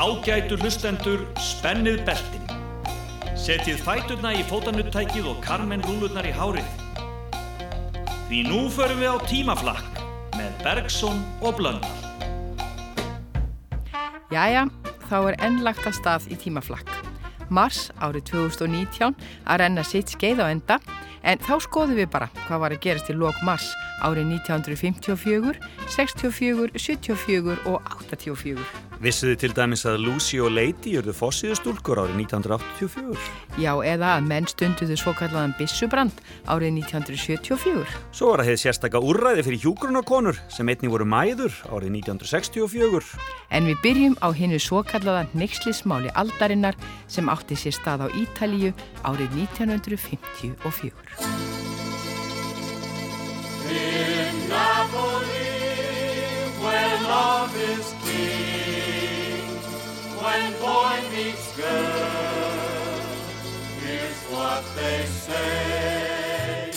Ágætu hlustendur, spennið beltin. Setjið fæturna í fótanuttækið og karmen rúlurnar í hárið. Því nú förum við á tímaflakk með Bergson og Blöndal. Jæja, þá er ennlagt að stað í tímaflakk. Mars árið 2019 að renna sitt skeið á enda en þá skoðum við bara hvað var að gerast í lok mars árið 1954, 64, 74 og 84. Vissuðu til dæmis að Lucy og Lady jörðu fossiðustúlkur árið 1984? Já, eða að menn stunduðu svo kallaðan Bissubrand árið 1974. Svo var að hefði sérstakka úrræði fyrir hjúgrunakonur sem einni voru mæður árið 1964. En við byrjum á hennu svo kallaðan neykslismáli aldarinnar sem átti sér stað á Ítalíu árið 1954. In Napoli, where love is when boy meets girl, here's what they say.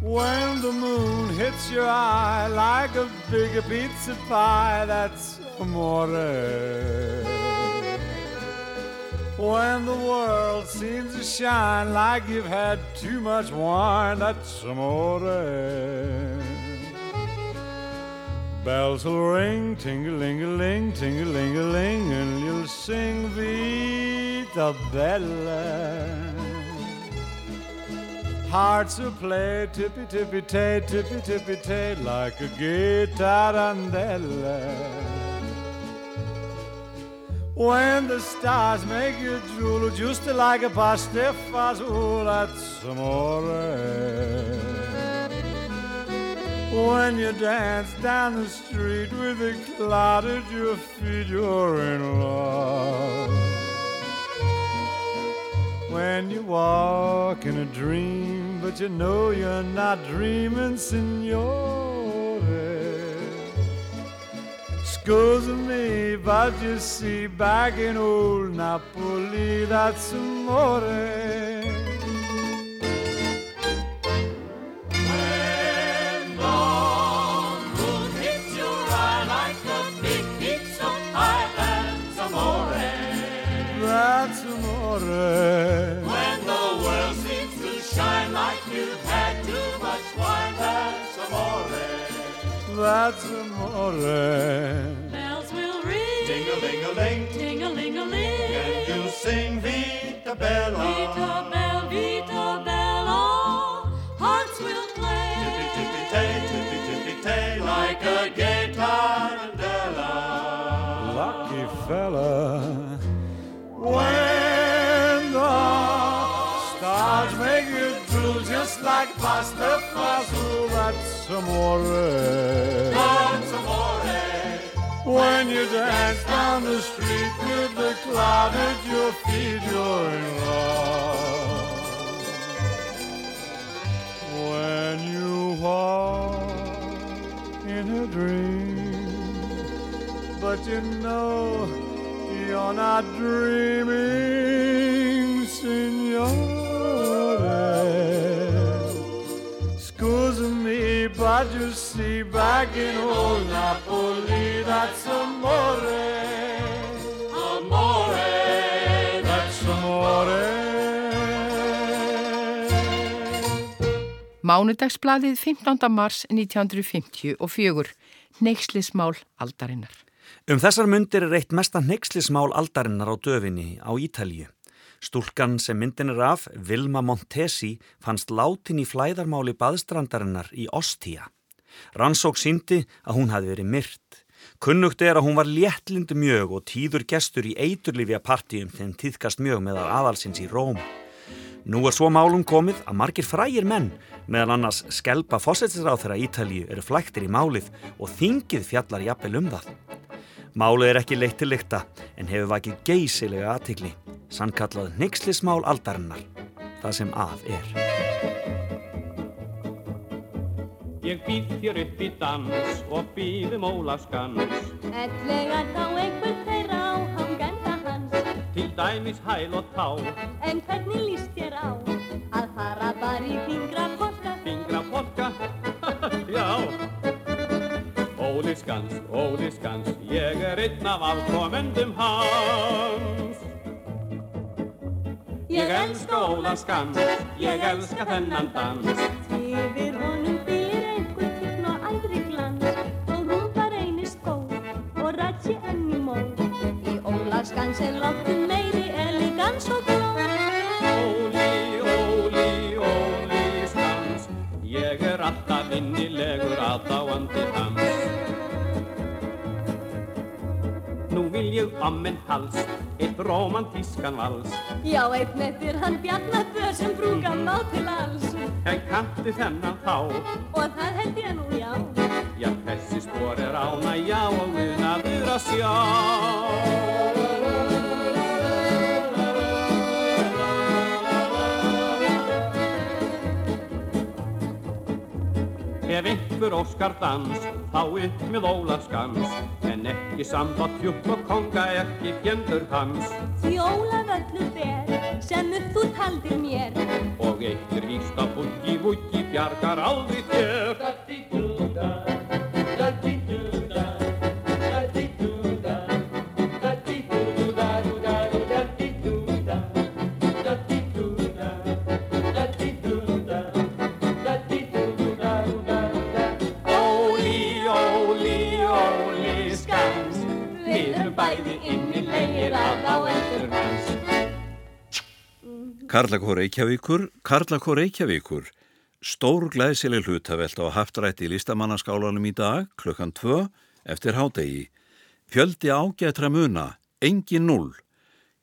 When the moon hits your eye like a big pizza pie, that's amore. When the world seems to shine like you've had too much wine, that's amore. Bells will ring, ting-a-ling-a-ling, ting-a-ling-a-ling, and you'll sing Vita Bella. Hearts will play tippy-tippy-tay, tippy-tippy-tay, like a guitar tarantella. When the stars make you drool, just like a pasta fazool, that's amore. When you dance down the street with a cloud at your feet, you're in love. When you walk in a dream, but you know you're not dreaming, signore. Scusa me, but you see, back in old Napoli, that's amore. When the world seems to shine like you've had too much wine, that's amore. That's amore. Bells will ring. Ting-a-ling-a-ling. Ting-a-ling-a-ling. And you'll sing Vita Bella. Vita Bella, pasta fasul, that's amore. That's amore. When you dance down the street with the cloud at your feet, you're in love. When you walk in a dream, but you know you're not dreaming, signore. But you see, back in old Napoli, that's amore. Amore, that's amore. Mánudagsbladið 15. mars 1954, neykslismál aldarinnar. Um þessar myndir er eitt mesta neykslismál aldarinnar á döfinni á Ítalju. Stúlkan sem myndin er af, Vilma Montesi, fannst látin í flæðarmáli baðstrandarinnar í Ostia. Rannsók síndi að hún hafi verið myrt. Kunnugt er að hún var léttlindu mjög og tíður gestur í eiturlifja partíum þegar tíðkast mjög meðal aðalsins í Róm. Nú er svo málum komið að margir frægir menn, meðal annars skelpa fósættisráð þeirra Ítalíu, eru flæktir í málið og þingið fjallar jafnvel um það. Málið er ekki leitt til lykta en hefur vakið geysilega aðtikli sannkallað neykslismál aldarinnar, það sem af er. Ég býð þér upp í dans og býðum ólaskans Ellega þá einhver þeirra á hangenda hans. Til dæmis hæl og tá En hvernig líst þér á að fara bara í fingrapolka Fingrapolka? Já Skans, Óli Skans, ég er einn af afkomendum hans. Ég elska Óla Skans, ég elska þennan dans. Yfir honum byrjir einhver tign og æðri glans og rúmbar einist góð og rætsi enn í móð. Í Ólaskans er láttum meiri elegans og glóð. Óli, Óli, Óli Skans, ég er alltaf innilegur aðdáandi hans. Vil ég ammen hals, eitt romantískan vals. Já, einn eftir hann bjarnabör sem frúkan má til alls En kanntu þennan þá, og það held ég nú já. já þessi spor er ánægja og unaður að sjá. Ef einhver óskar dans, þá upp með ólaskans, ekki samband hjúpp og konga ekki fjendur hans. Því Ólaföllu ber sem upp þú taldir mér Og eitt er víst að búgi vúgi bjargar aldrei þér. Karlakór Reykjavíkur, Karlakór Reykjavíkur, stór glæsileg hlutavelt á haftrætti í listamannaskálanum í dag, klukkan 2, eftir hádegi. Fjöldi ágætra muna, engin null.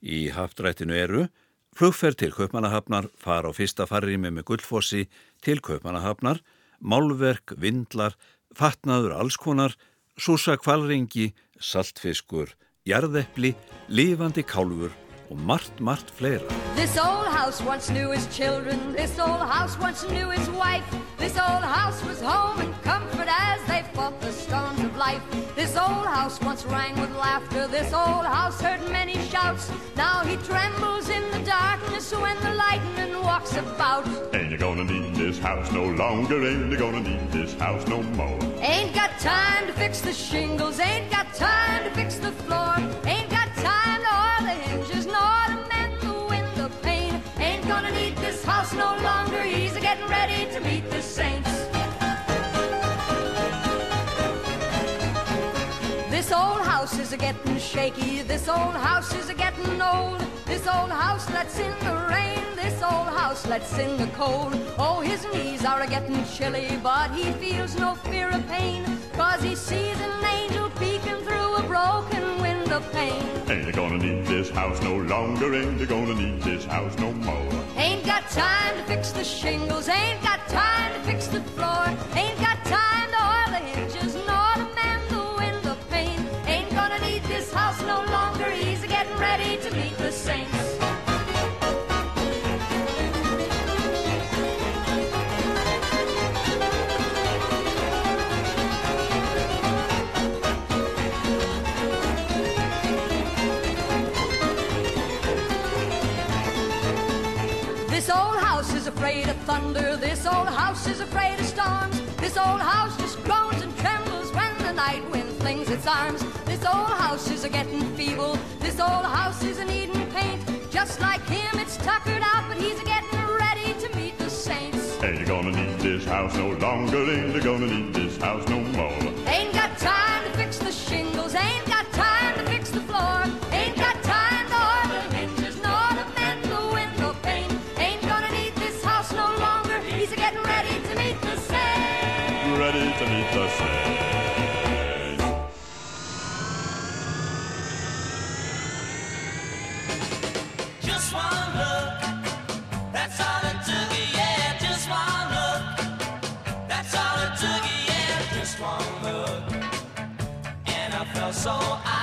Í haftrættinu eru flugferð til Kaupmannahafnar, far á fyrsta farrimi með gullfossi til Kaupmannahafnar, málverk, vindlar, fatnaður allskonar, súsa kvalringi, saltfiskur, jarðepli, lifandi kálfur og margt, margt fleira. This old house once knew his children. This old house once knew his wife. This old house was home and comfort as they fought the storms of life. This old house once rang with laughter. This old house heard many shouts. Now he trembles in the darkness when the lightning walks about. Ain't you gonna need this house no longer? Ain't you gonna need this house no more? Ain't got time to fix the shingles. Ain't got time to fix the floor. Ain't gonna need this house no longer. He's a getting ready to meet the saints. This old house is a getting shaky. This old house is a getting old. This old house lets in the rain. This old house lets in the cold. Oh, his knees are a getting chilly, but he feels no fear of pain. Cause he sees an angel window pane. Ain't gonna need this house no longer? Ain't gonna need this house no more? Ain't got time to fix the shingles, ain't got time to fix the floor, ain't got time to oil the hinges nor to mend the window pane. Ain't gonna need this house no longer, he's getting ready to meet the saints. Afraid of thunder. This old house is afraid of storms. This old house just groans and trembles when the night wind flings its arms. This old house is a getting feeble. This old house is a needing paint. Just like him, it's tuckered out, but he's a getting ready to meet the saints. Ain't gonna need this house no longer? Ain't gonna need this house no more? So I,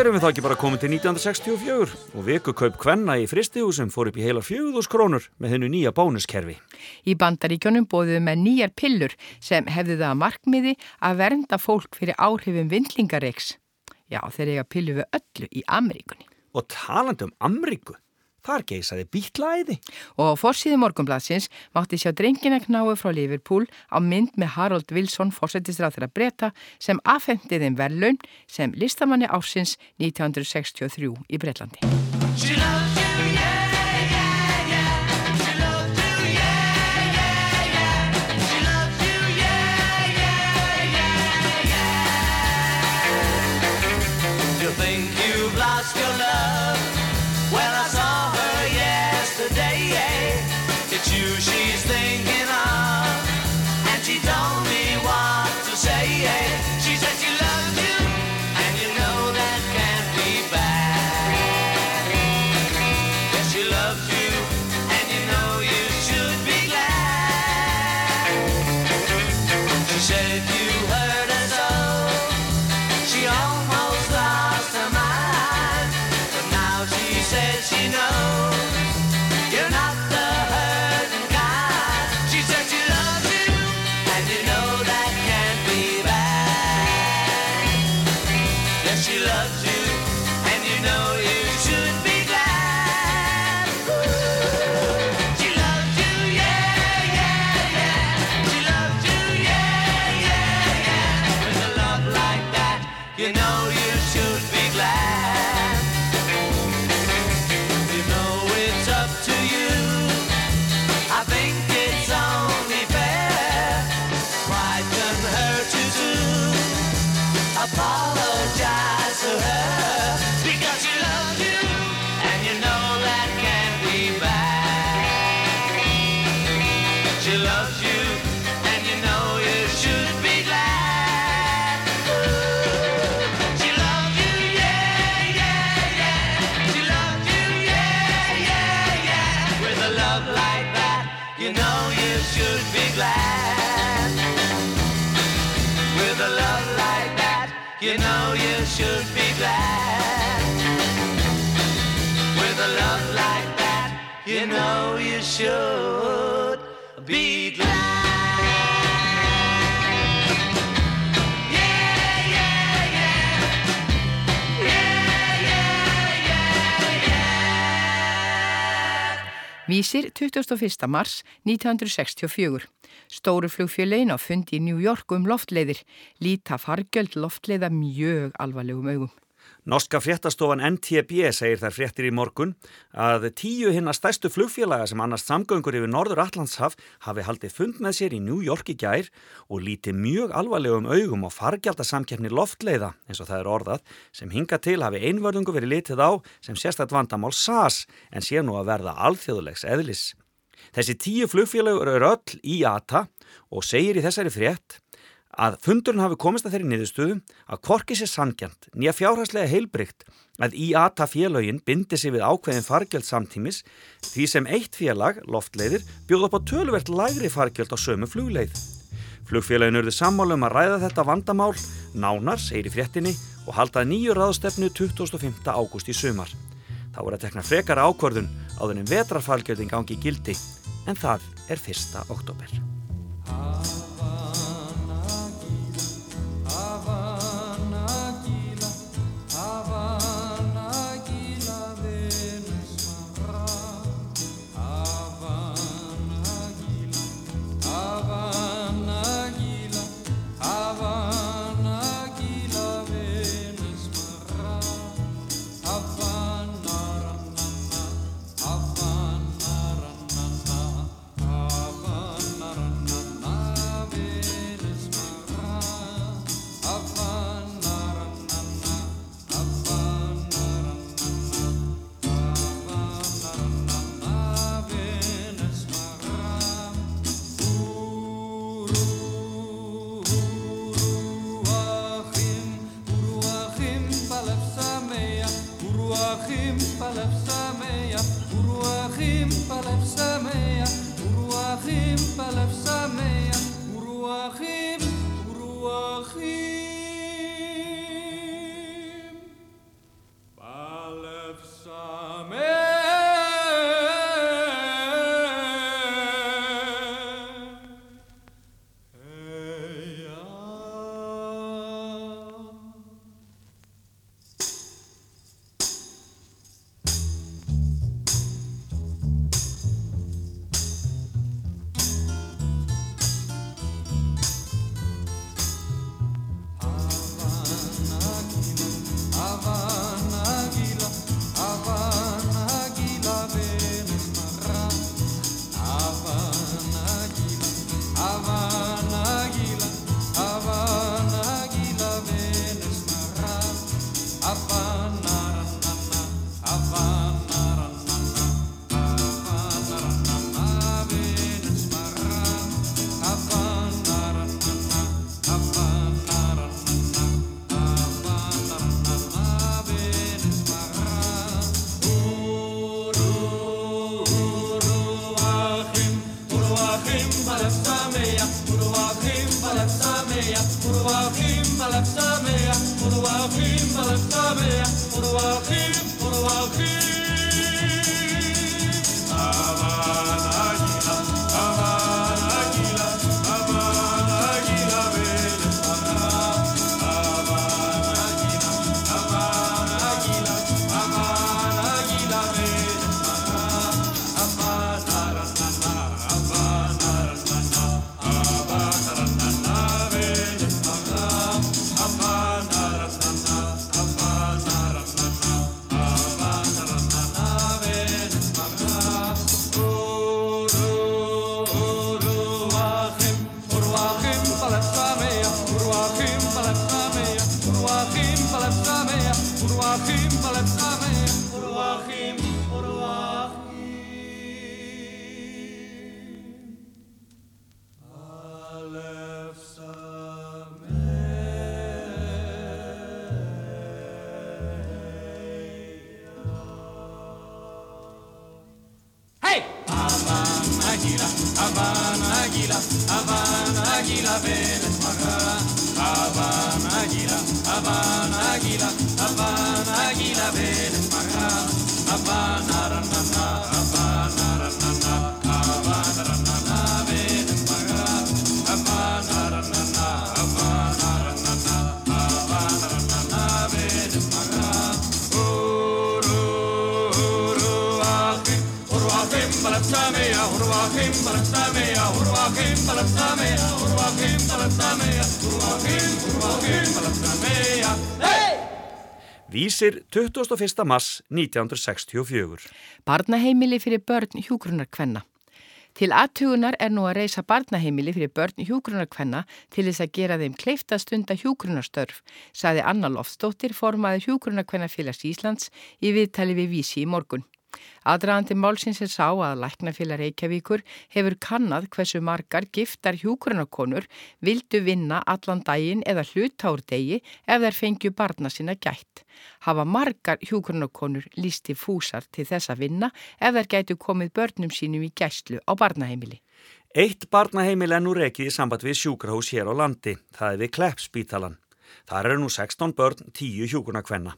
erum við þá ekki bara komin til 1964 og vikukaup kvenna í fristihúsum fór upp í heila 4000 krónur með hennu nýja bónuskerfi. Í bandaríkjónum bóðuðu með nýjar pillur sem hefðu það að markmiði að vernda fólk fyrir áhrifum vindlingareiks. Já, þeir eiga pillu við öllu í Ameríkunni. Og talandi um Amríku, þar geisaði bítlæði. Og á forsíðu morgunbladsins mátti sjá drengina knái frá Liverpool á mynd með Harold Wilson fórsettisráð þeirra breyta sem afhendið þeim verðlaun sem listamanni ársins 1963 í Breitlandi. 21. mars 1964. Stóru flugfjölein á fundi í New York um loftleiðir. Líta fargjöld loftleiða mjög alvarlegum augum. Norska fréttastofan NTB segir þær fréttir í morgun að tíu hinna stærstu flugfélaga sem annars samgöngur yfir Norður Allandshaf hafi haldið fund með sér í New York í gær og líti mjög alvarlegum augum á fargjaldasamkeppni loftleiða eins og það er orðað sem hinga til hafi einvörðungu verið litið á sem sérstætt vandamál SAS en sé nú að verða alþjóðulegs eðlis. Þessi tíu flugfélagur eru öll í ATA og segir í þessari frétt að fundurinn hafi komist að þeirri niðurstöðu að korki sér sangjant, nýja fjárhagslega heilbrygt að IATA félögin bindi sig við ákveðin fargjöld samtímis því sem eitt félag, loftleiðir, bjóð upp á töluvert lægri fargjöld á sömu flugleið. Flugfélagin urðu sammálu um að ræða þetta vandamál, nánar, segir í fréttinni, og haldaði nýju ráðstefnu 25. ágúst í sumar. Það voru að tekna frekara ákvörðun áður en vetrarfargjöldin gangi í gildi, en það er 1. oktober. Águila, Habana Águila, Habana Águila, ven para Habana Águila, Habana Águila, Habana Águila, ven para Habana Águila. Vísir 21. mars 1964. Barnaheimili fyrir börn hjúgrunarkvenna. Til aðtugunar er nú að reysa barnaheimili fyrir börn hjúgrunarkvenna til þess að gera þeim kleifta stunda hjúgrunarstörf, saði Anna Loftsdóttir formaði hjúgrunarkvennafélags Íslands í viðtali við vísi í morgun. Aðræðandi málsins er sá að Læknafélag Reykjavíkur hefur kannad hversu margar giftar hjúgrunarkonur vildu vinna allan daginn eða hlutár degi ef þær fengju barna sinna gætt. Hafa margar hjúgrunarkonur lísti fúsar til þess að vinna ef þær gætu komið börnum sínum í gæslu á barnaheimili. Eitt barnaheimil er nú rekið í samband við sjúkrahús hér á landi. Það er við Kleppspítalan. Þar eru nú 16 börn, 10 hjúgrunarkvenna.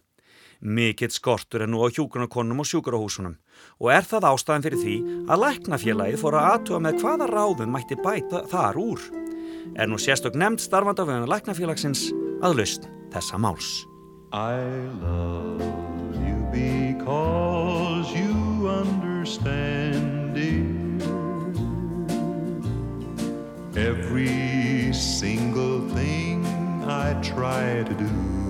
Mikill skortur er nú á hjúgrunarkonum og sjúkrahúsunum og er það ástæðan fyrir því að læknafélagið fór að aðtuga með hvaða ráðum mætti bæta þar úr. Er nú sérstök nefnd starfand af veginn læknafélagsins að lausn þessa máls. I love you because you understand it. Every single thing I try to do.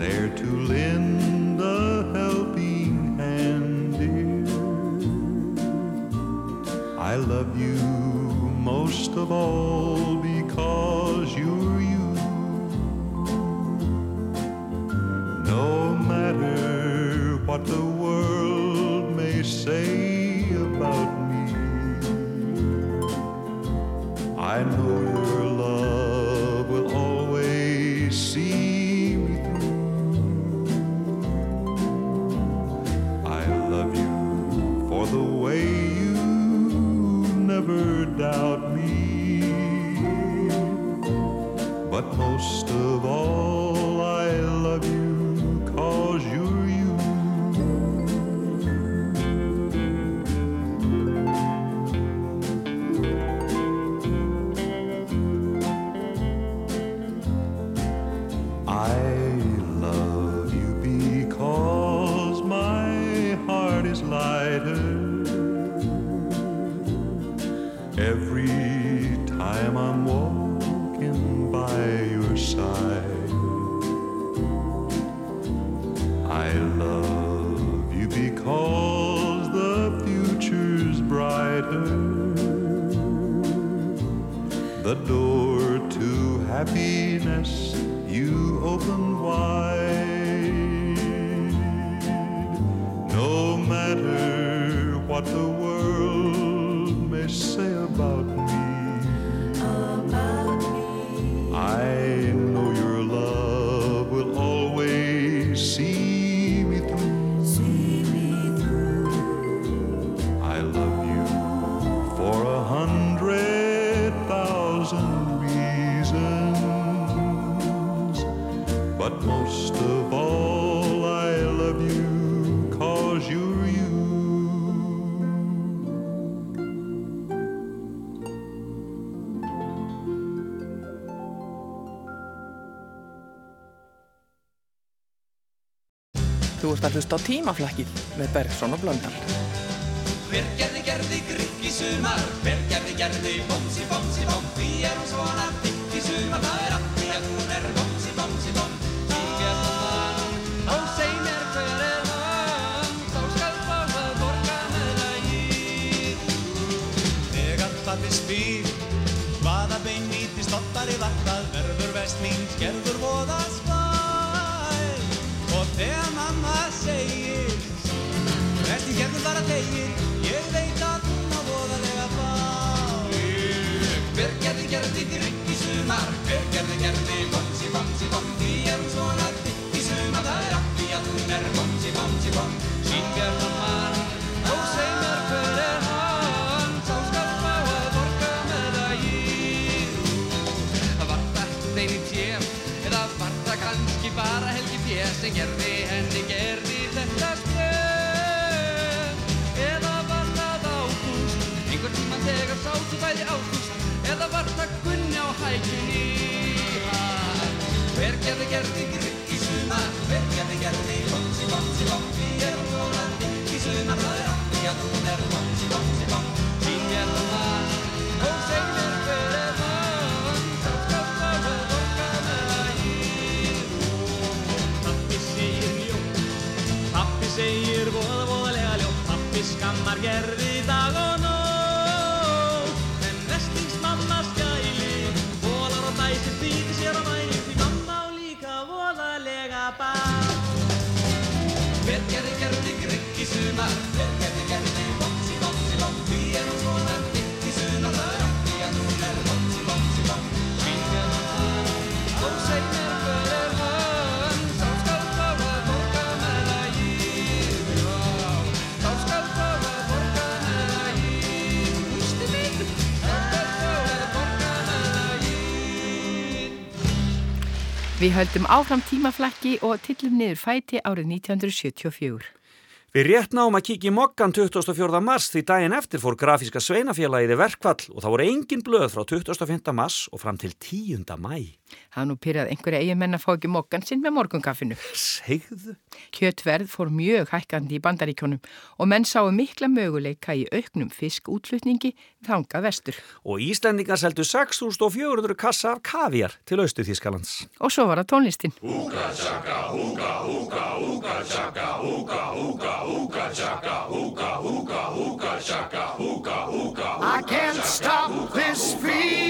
There to lend a helping hand, dear. I love you most of all hlusta á tímaflækið með Bergson og Blöndal. Hver gerði gerði grikk í sumar. Hver gerði gerði bómsi bómsi bóm Því er hún svona dikk í sumar. Það er allt því að hún er bómsi bómsi bóm Syngja hann Ó seg mér hver er hann? Þá skal fá að borga með lagið. Þegar pappi spyr Hvaða bein nýtist ottari vatnað verður vest mín skerður voða Gerður bara tegir Ég veit að hún á voðalega bá Hver gerði gerði grikk í sumar Hver gerði gerði bómsi bómsi bóm Því er hún svona dikk í sumar Það er því að hún er bómsi bómsi bóm Syngja hann Ó seg mér hver er hann Sá skal fá að borga með lagið Var það einu tjef Eða var það kannski bara Helgi Fjær sem gerði henni Á hækjunni Hann Hver gerði gerði grikk í sumar? Hver gerði gerði bómsi bómsi bóm Við höldum áfram tímaflækki og tillum niður fæti árið 1974. Við rétt náum að í mokkan 24. mars því daginn eftir fór grafíska sveinafélagiði verkvall og það voru engin blöð frá 25. mars og fram til 10. mæ. Það er nú pyrrað einhverja eiginmenn að fá ekki mokkan sinn með morgunkaffinu. Segðu? Kjötverð fór mjög hækkandi í bandaríkjónum og menn sáu mikla möguleika í auknum fiskútflutningi þanga vestur. Og Íslendingar seldu 6.400 kassa af kaviar til austu Þískalands. Og svo var það tónlistin. I can't stop this feeling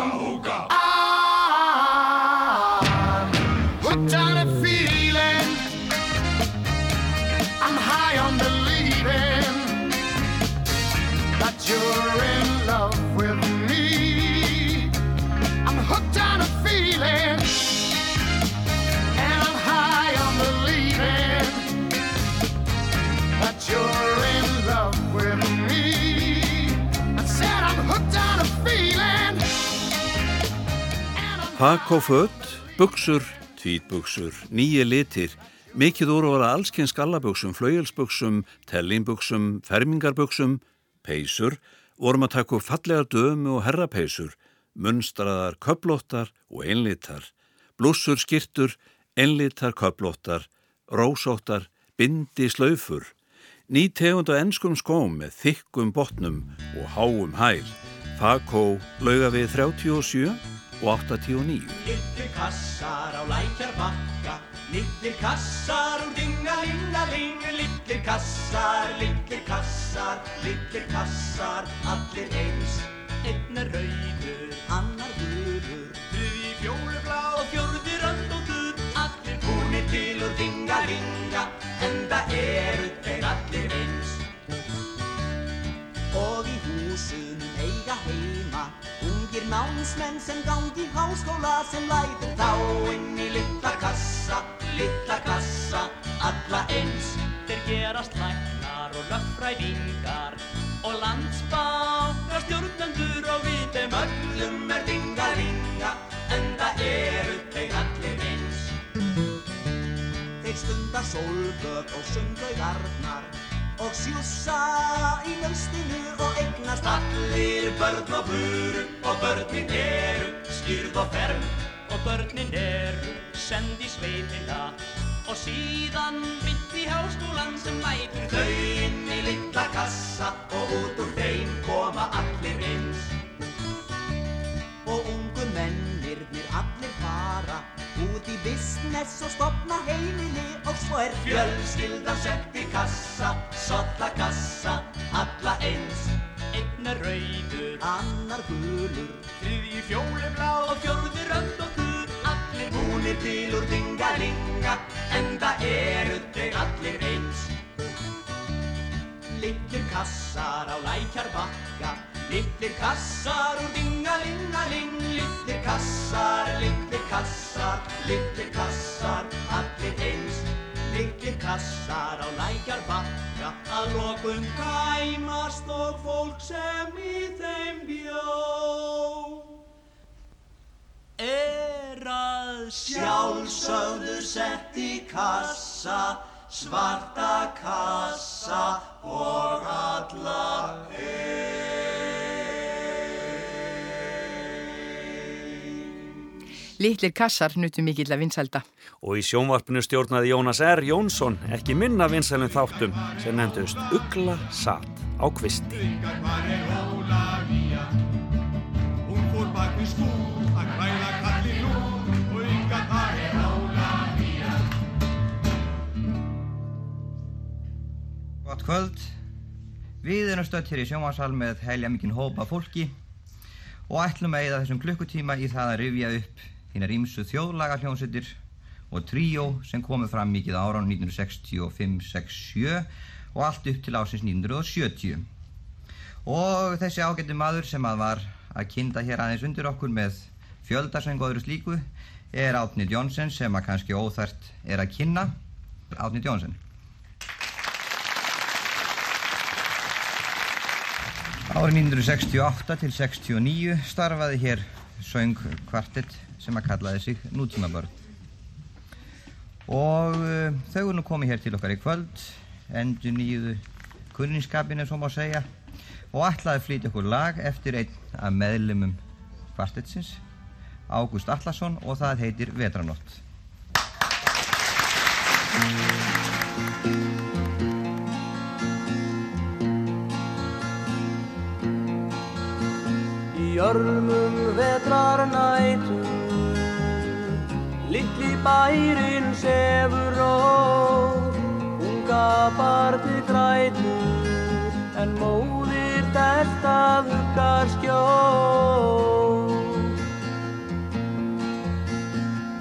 Fött, buksur, tvítbuksur, nýje litir, mikið úrvara allskinn skallaböksum, flauelsbuksum, tellinbuksum, fermingarbuksum, peysur, vorum að taka fallegar dömu og herrapeysur, munstraðar, köplóttar og einlitar, blússur, skirtur, einlitar, köplóttar, rósóttar, bindi, slaufur, ný tegund á ennskum skóm með þykkum botnum og háum hæl, Fakó lauga við 37 og 89. Litlir kassar á lækjar bakka Litlir kassar úr dingalingaling Litlir kassar, litlir kassar Litlir kassar, allir eins. Einn er rauður, annar gulur Þriði fjólublá og fjórði rönd og duð Allir búnir til úr dingalinga En það eru þeir allir eins. Og í húsunum eiga heima Ungir námsmenn sem gangi háskóla sem lætur þá inn í litla kassa, litla kassa, alla eins. Þeir gerast læknar og löffræðingar og landsbákar stjórnendur og við þeim öllum er dingalinga en það eru þeir allir eins. Þeir stunda sólböð og sundlaugarnar og sjússa í nöstinu og eignast allir börn og buru og börnin eru skýrð og ferm og börnin eru send í sveitina og síðan bytt í háskólan sem lætur þau inn í litla kassa og út úr þeim koma allir eins. Og ungu mennirnir allir fara út í business og stopna heimili og svo er fjölskyldan sett í kassa, solla kassa, alla eins. Einn er rauður, annar gulur, Að lokum gæmast og fólk sem í þeim bjó Er að sjálfsögðu sett í kassa svarta kassa og alla Litlir kassar nutu mikill að vinsalda. Og í sjónvarpinu stjórnaði Jónas R. Jónsson ekki minna vinsælum þáttum sem nefndust Ugla satt á kvisti. Gott kvöld. Við erum stödd hér í sjónvarsal með helja mikinn hópa fólki og ætlum að eða þessum klukkutíma í það að rifja upp þínar ímsu þjóðlaga hljómsveitir og tríó sem komið fram mikið ára á 1965-67 og allt upp til ásins 1970. Og þessi ágættu maður sem að var að kynda hér aðeins undir okkur með fjöldasöng og öðru slíku er Átni Jónsson sem að kannski óþært er að kynna. Átni Jónsson. Árið 1968 til 69 starfaði hér söng kvartett sem að kallaði sig Nútímabörn. Og uh, þau er nú komið hér til okkar í kvöld, endur nýjuðu kunninskapinu svo má segja og ætlaði að flytja okkur lag eftir einn af meðlumum kvartettsins, Ágúst Allarsson og það heitir Vetranótt. Í örmum vetrar nætur Littli bærin sefur rór Unga barði grætur En móðir þess að huggar skjól.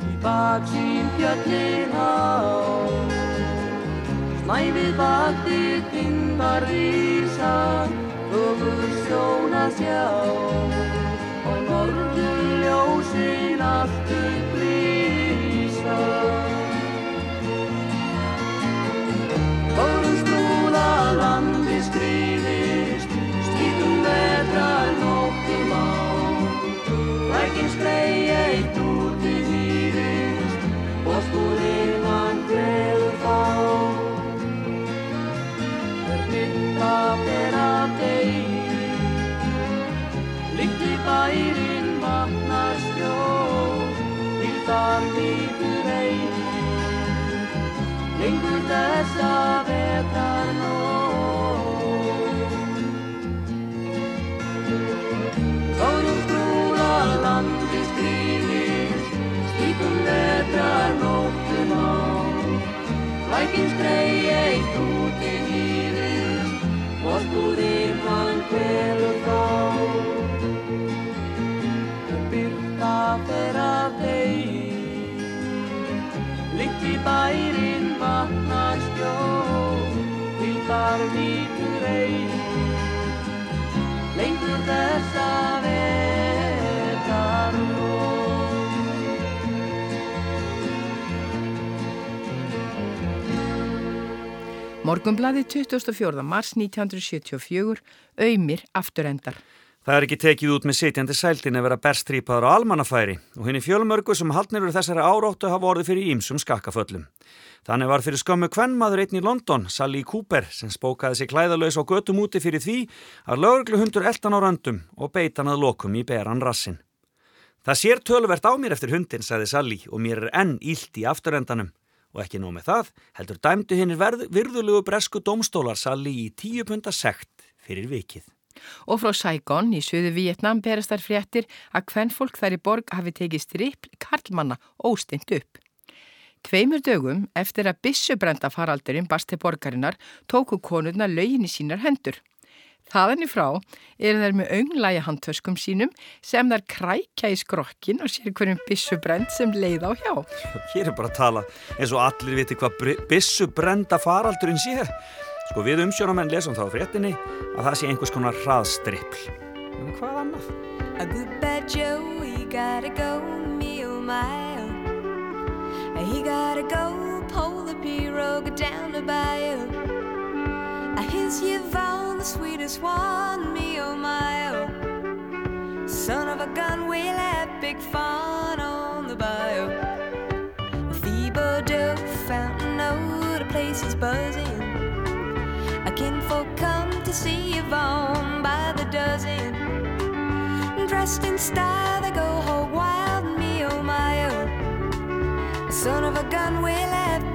Í baksín fjöllin á Snæfið vaktið tindar rísa Öfur sjón að sjá. Og norður ljósin allt Skrei eitt út í hýrist Og skúðinn hann greður þá Er byrta fer að degi Littli bærin vatnar skjól Til þar nýtur eigi Lengur þessa vetar nóg Lækinn skrei eitt út í hýrist Vorskúðinn hann hverur þá. Og byrta fer að degi Litt í bærin vatnar skjól Til þar nýtur eigi Lengur þessa vetar Morgunblaði 24. mars 1974, auðmir afturendar. Það er ekki tekið út með sitjandi sæltin að vera berstrýpaður á almannafæri og henni fjölmörgu sem haldnir verið þessari áróttu hafa orðið fyrir ímsum skakkaföllum. Þannig var fyrir skömmu kvennmaður einn í London, Sally Cooper, sem spókaði sig klæðalös á götum úti fyrir því að lögregluhundur eldan á röndum og beitan að lokum í beran rassin. Það sér töluvert á mér eftir hundin, sagði Sally, og mér er enn ílt í afturendanum. Og ekki nóg með það, heldur dæmdu hinnir virðulegu bresku domstólar Sally í tíu punta sekt fyrir vikið. Og frá Saigon í söðu Vietnam berast þær fréttir að hvern fólk þær í borg hafi tekið strippl karlmanna óstint upp. Tveimur dögum eftir að bissubrenda faraldurinn barst til borgarinnar tóku konurna lögin í sínar hendur. Þaðan í frá eru þær með önglægi handtöskum sínum sem þær krækja í skrokkin og sér hverjum bissubrend sem leið á hjá. Hér er bara að tala eins og allir viti hvað bissubrenda faraldurinn sé. Sko við umsjónamenn lesum þá fréttinni að það sé einhvers konar hraðstrippl. En hvað annað? A good bad Joe, he gotta go, me oh my oh. He gotta go, pull the pirogue down the bayou. His Yvonne, the sweetest one, me oh my oh. Son of a gun, we'll have big fun on the bayou. Thibodeau, Fountain Oak, the place is buzzing. A kinfolk come to see Yvonne by the dozen. Dressed in style, they go hog wild, me oh my oh. Son of a gun, we'll have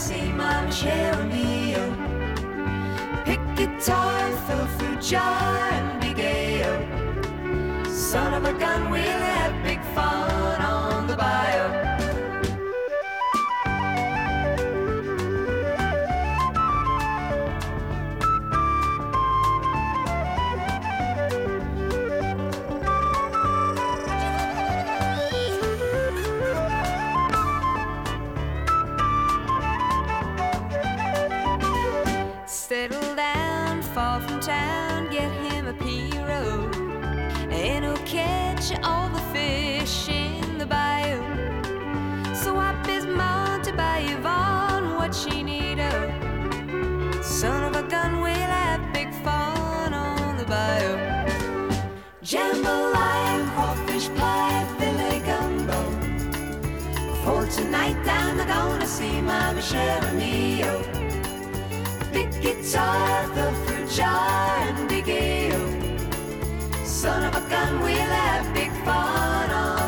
see my Michelle Mio. Pick guitar, fill fruit jar, and be oh. Son of a gun, we'll have c'est ma chère amie. Big guitar, the fruit jar, and big ale. Son of a gun, we'll have big fun on.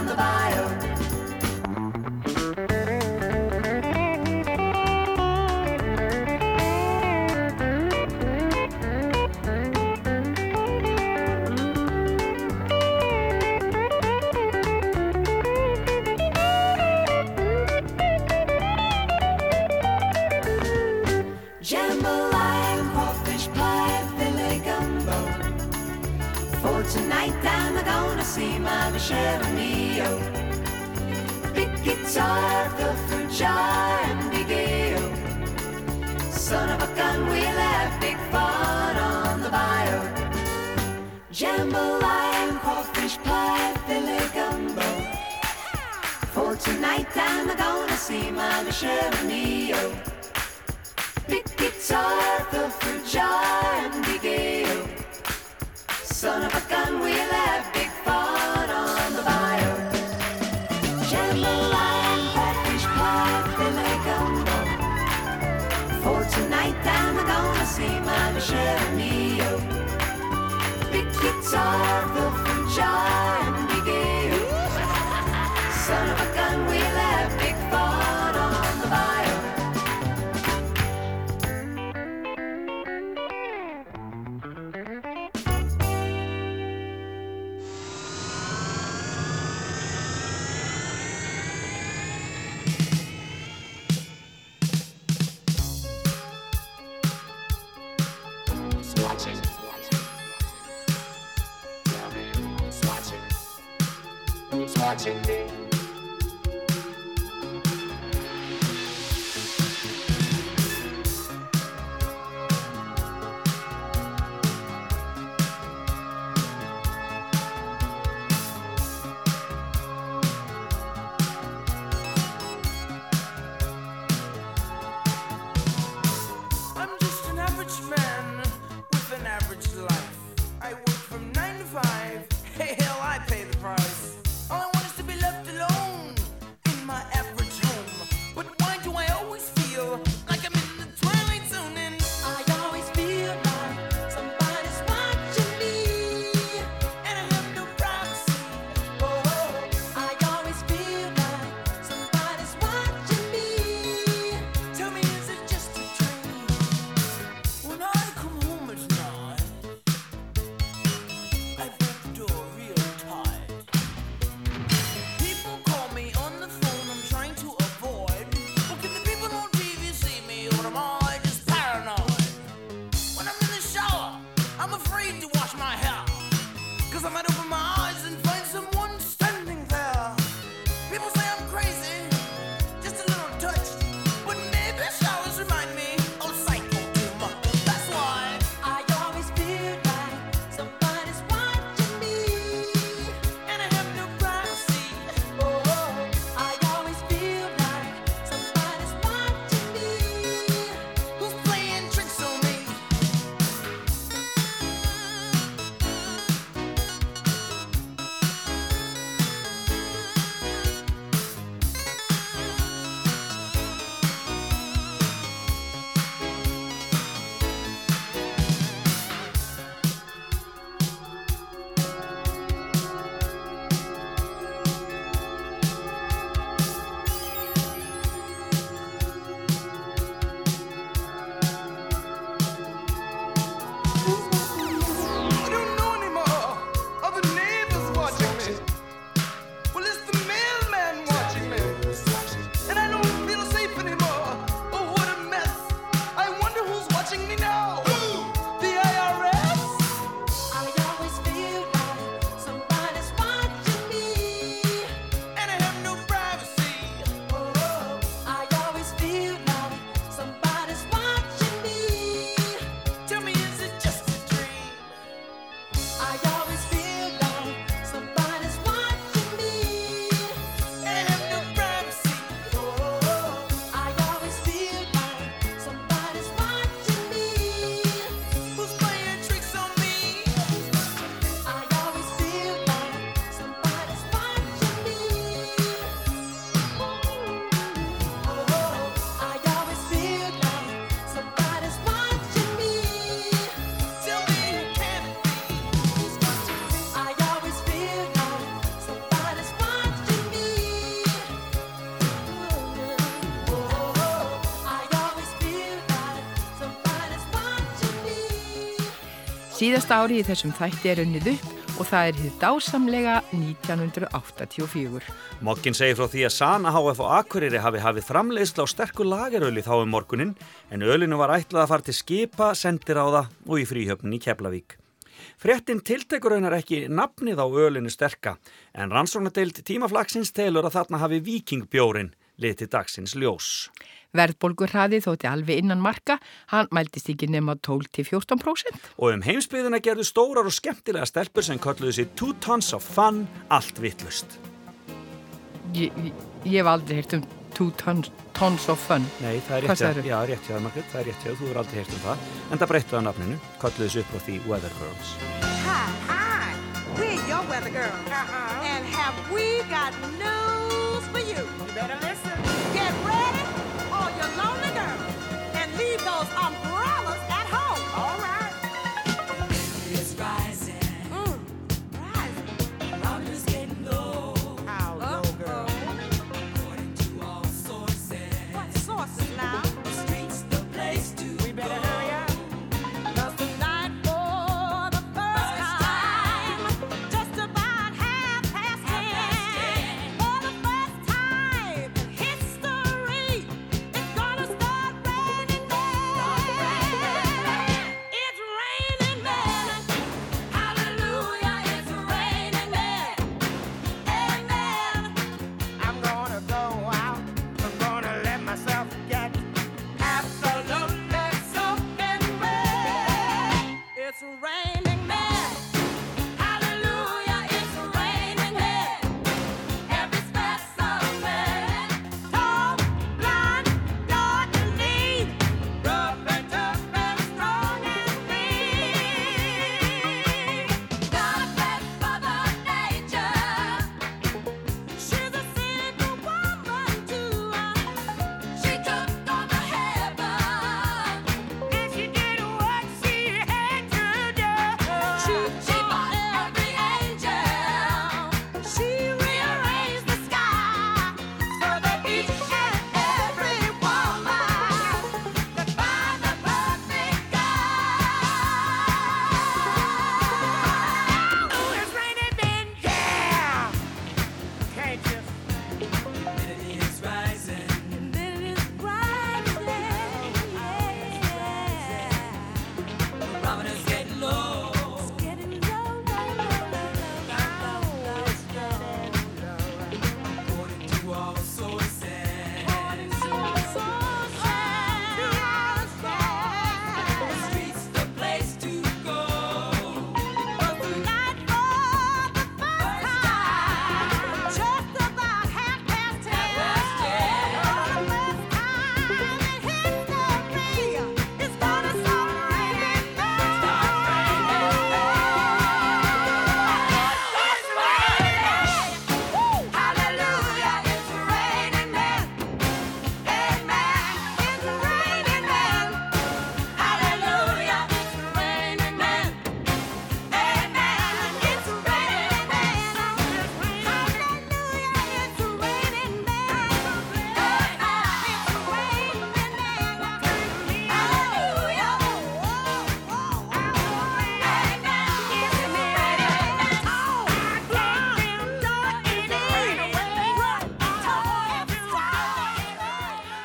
Síðasta ári í þessum þætti er unnið upp og það er hið dásamlega 1984. Mokkin segir frá því að Sana HF og Akureyri hafi hafið framleiðsla á sterkur lageröli þá um morgunin en ölinu var ætlað að fara til skipa, sendiráða og í fríhjöfnin í Keflavík. Fréttin tiltekur raunar ekki nafnið á ölinu sterka en rannsóknadeild tímaflagsins telur að þarna hafi vikingbjórin liti dagsins ljós. Verðbólgur hraði þótti alveg innan marka, hann mæltist ekki nema 12-14%. Og um heimsbyðina gerðu stórar og skemmtilega stelpur sem kalluðu sér Two Tons of Fun, allt vittlust. Ég, ég, hef aldrei heyrt um Two Tons, tons of Fun. Nei, það er rétt sagðirðu? já, rétt það, Margrét, það er rétt það, þú er aldrei heyrt um það. En það breyttu það nafninu, kalluðu þessu upp á því Weather Girls. Hi, hi. We're your weather girls. And have we got news for you? You better listen.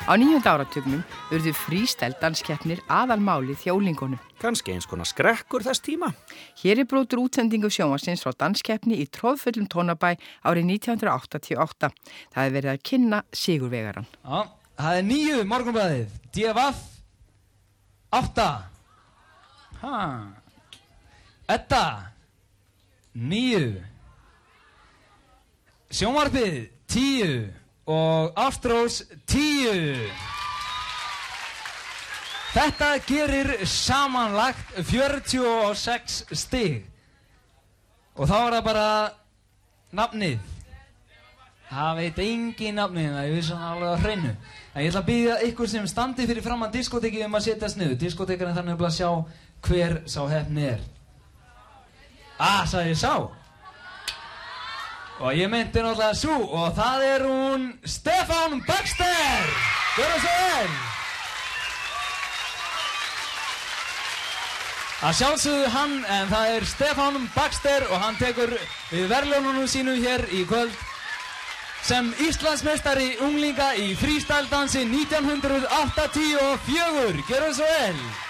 Á nýjönda áratugnum urðu frístæl danskeppnir aðalmáli þjólingunum. Kanski eins konar skrekkur þess tíma. Hér er brotur útsendingu sjónvarsins frá danskeppni í tróðfullum tónabæ árið 1988. Það er verið að kynna Sigurvegaran. Já, það er nýju morgunblæðið. DFF 8 Ha Edda Nýju Sjónvarpið 10 og Ástrós 10 Þetta gerir samanlagt 46 stig og þá er það bara nafnið Það veit engin nafnið það, ég vissi hann alveg á hreinu. En ég ætla að byggja ykkur sem standi fyrir fram að diskoteki um að setjast niður. Diskotekarinn þannig að sjá hver sá hefni er. Ah, sagði ég sá. Og ég meinti náttúrulega svo og það er hún Stefán Baxter. Gjör það svo vel. Að sjálfsögðu hann, en það er Stefán Baxter og hann tekur við verðlunum sínum hér í kvöld sem Íslandsmeistari unglinga í frístældansi 1984. Gjör svo vel!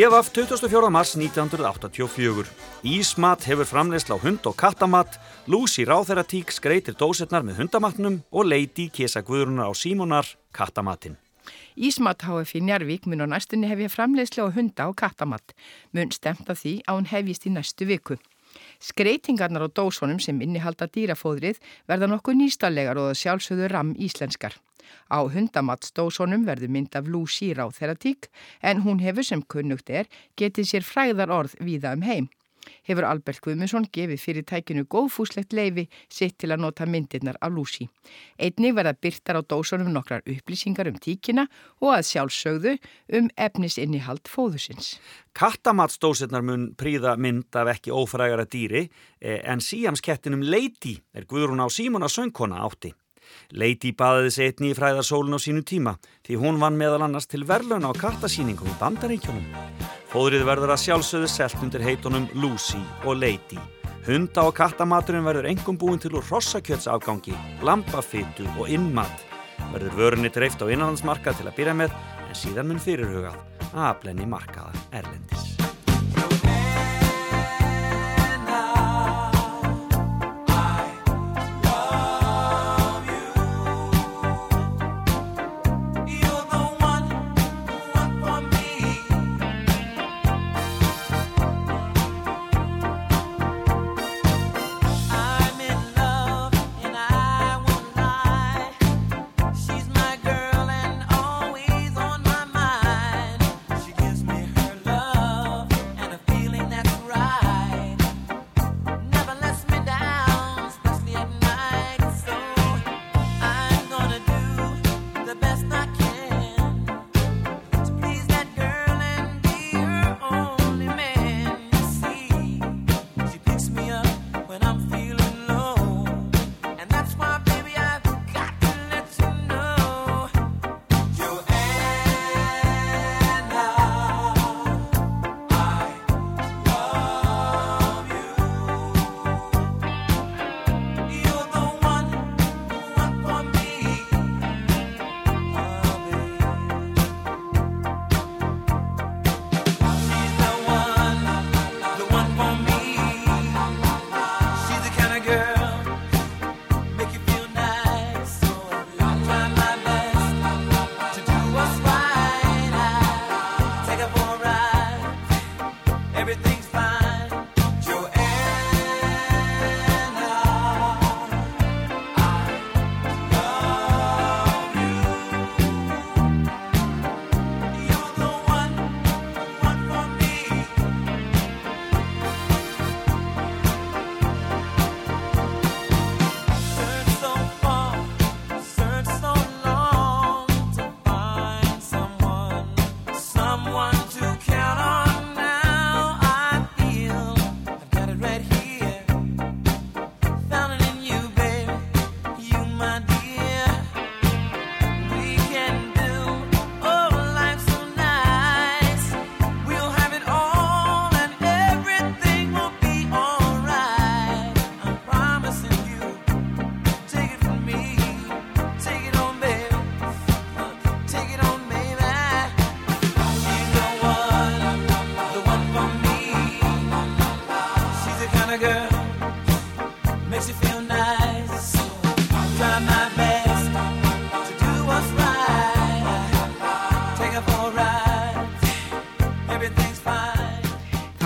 DFF 24. mars 1984. Ísmat hefur framleysla á hund og kattamat, Lucy Ráþeratík skreitir dósetnar með hundamatnum og Lady kesa guðrunar á Símonar kattamatin. Ísmat HF í Njarvík mun á næstunni hefja framleiðslu á hunda og kattamatt. Mun stemt af því að hún hefjist í næstu viku. Skreitingarnar á dósunum sem innihalda dýrafóðrið verða nokkuð nýstalegar og sjálfsögðu ram íslenskar. Á hundamattsdósunum verður mynd af Lucy Ráþeratík en hún hefur sem kunnugt er getið sér fræðar orð víða um heim. Hefur Albert Guðmundsson gefið fyrirtækinu góðfúslegt leifi sitt til að nota myndirnar af Lucy. Einnig verða byrtar á dósunum nokkrar upplýsingar um tíkina og að sjálfsögðu um efnisinnihald fóðusins. Kattamatsdósetnar mun príða mynd af ekki ófrægara dýri eh, en síamskettinum Lady er guðrún á Símona söngkona átti. Lady baðiði sig einni í fræðarsólun á sínu tíma því hún vann meðal annars til verðlun á kattasýningum í bandaríkjunum. Fóðrið verður að sjálfsögðu selt undir heitunum Lucy og Lady. Hunda- og kattamaturinn verður engum búin til úr rossakjötsafgangi, lambafytu og innmat. Verður vörunni dreift á innanlandsmarkað til að byrja með en síðan mun fyrirhugað að aflenni markaða erlendis.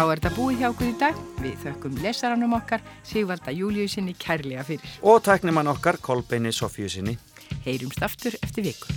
Þá er þetta búið hjá okkur í dag. Við þökkum lesaranum okkar Sigvalda Júliusinni kærlega fyrir. Og tæknir mann okkar Kolbeini Sofjusinni. Heyrumst aftur eftir viku.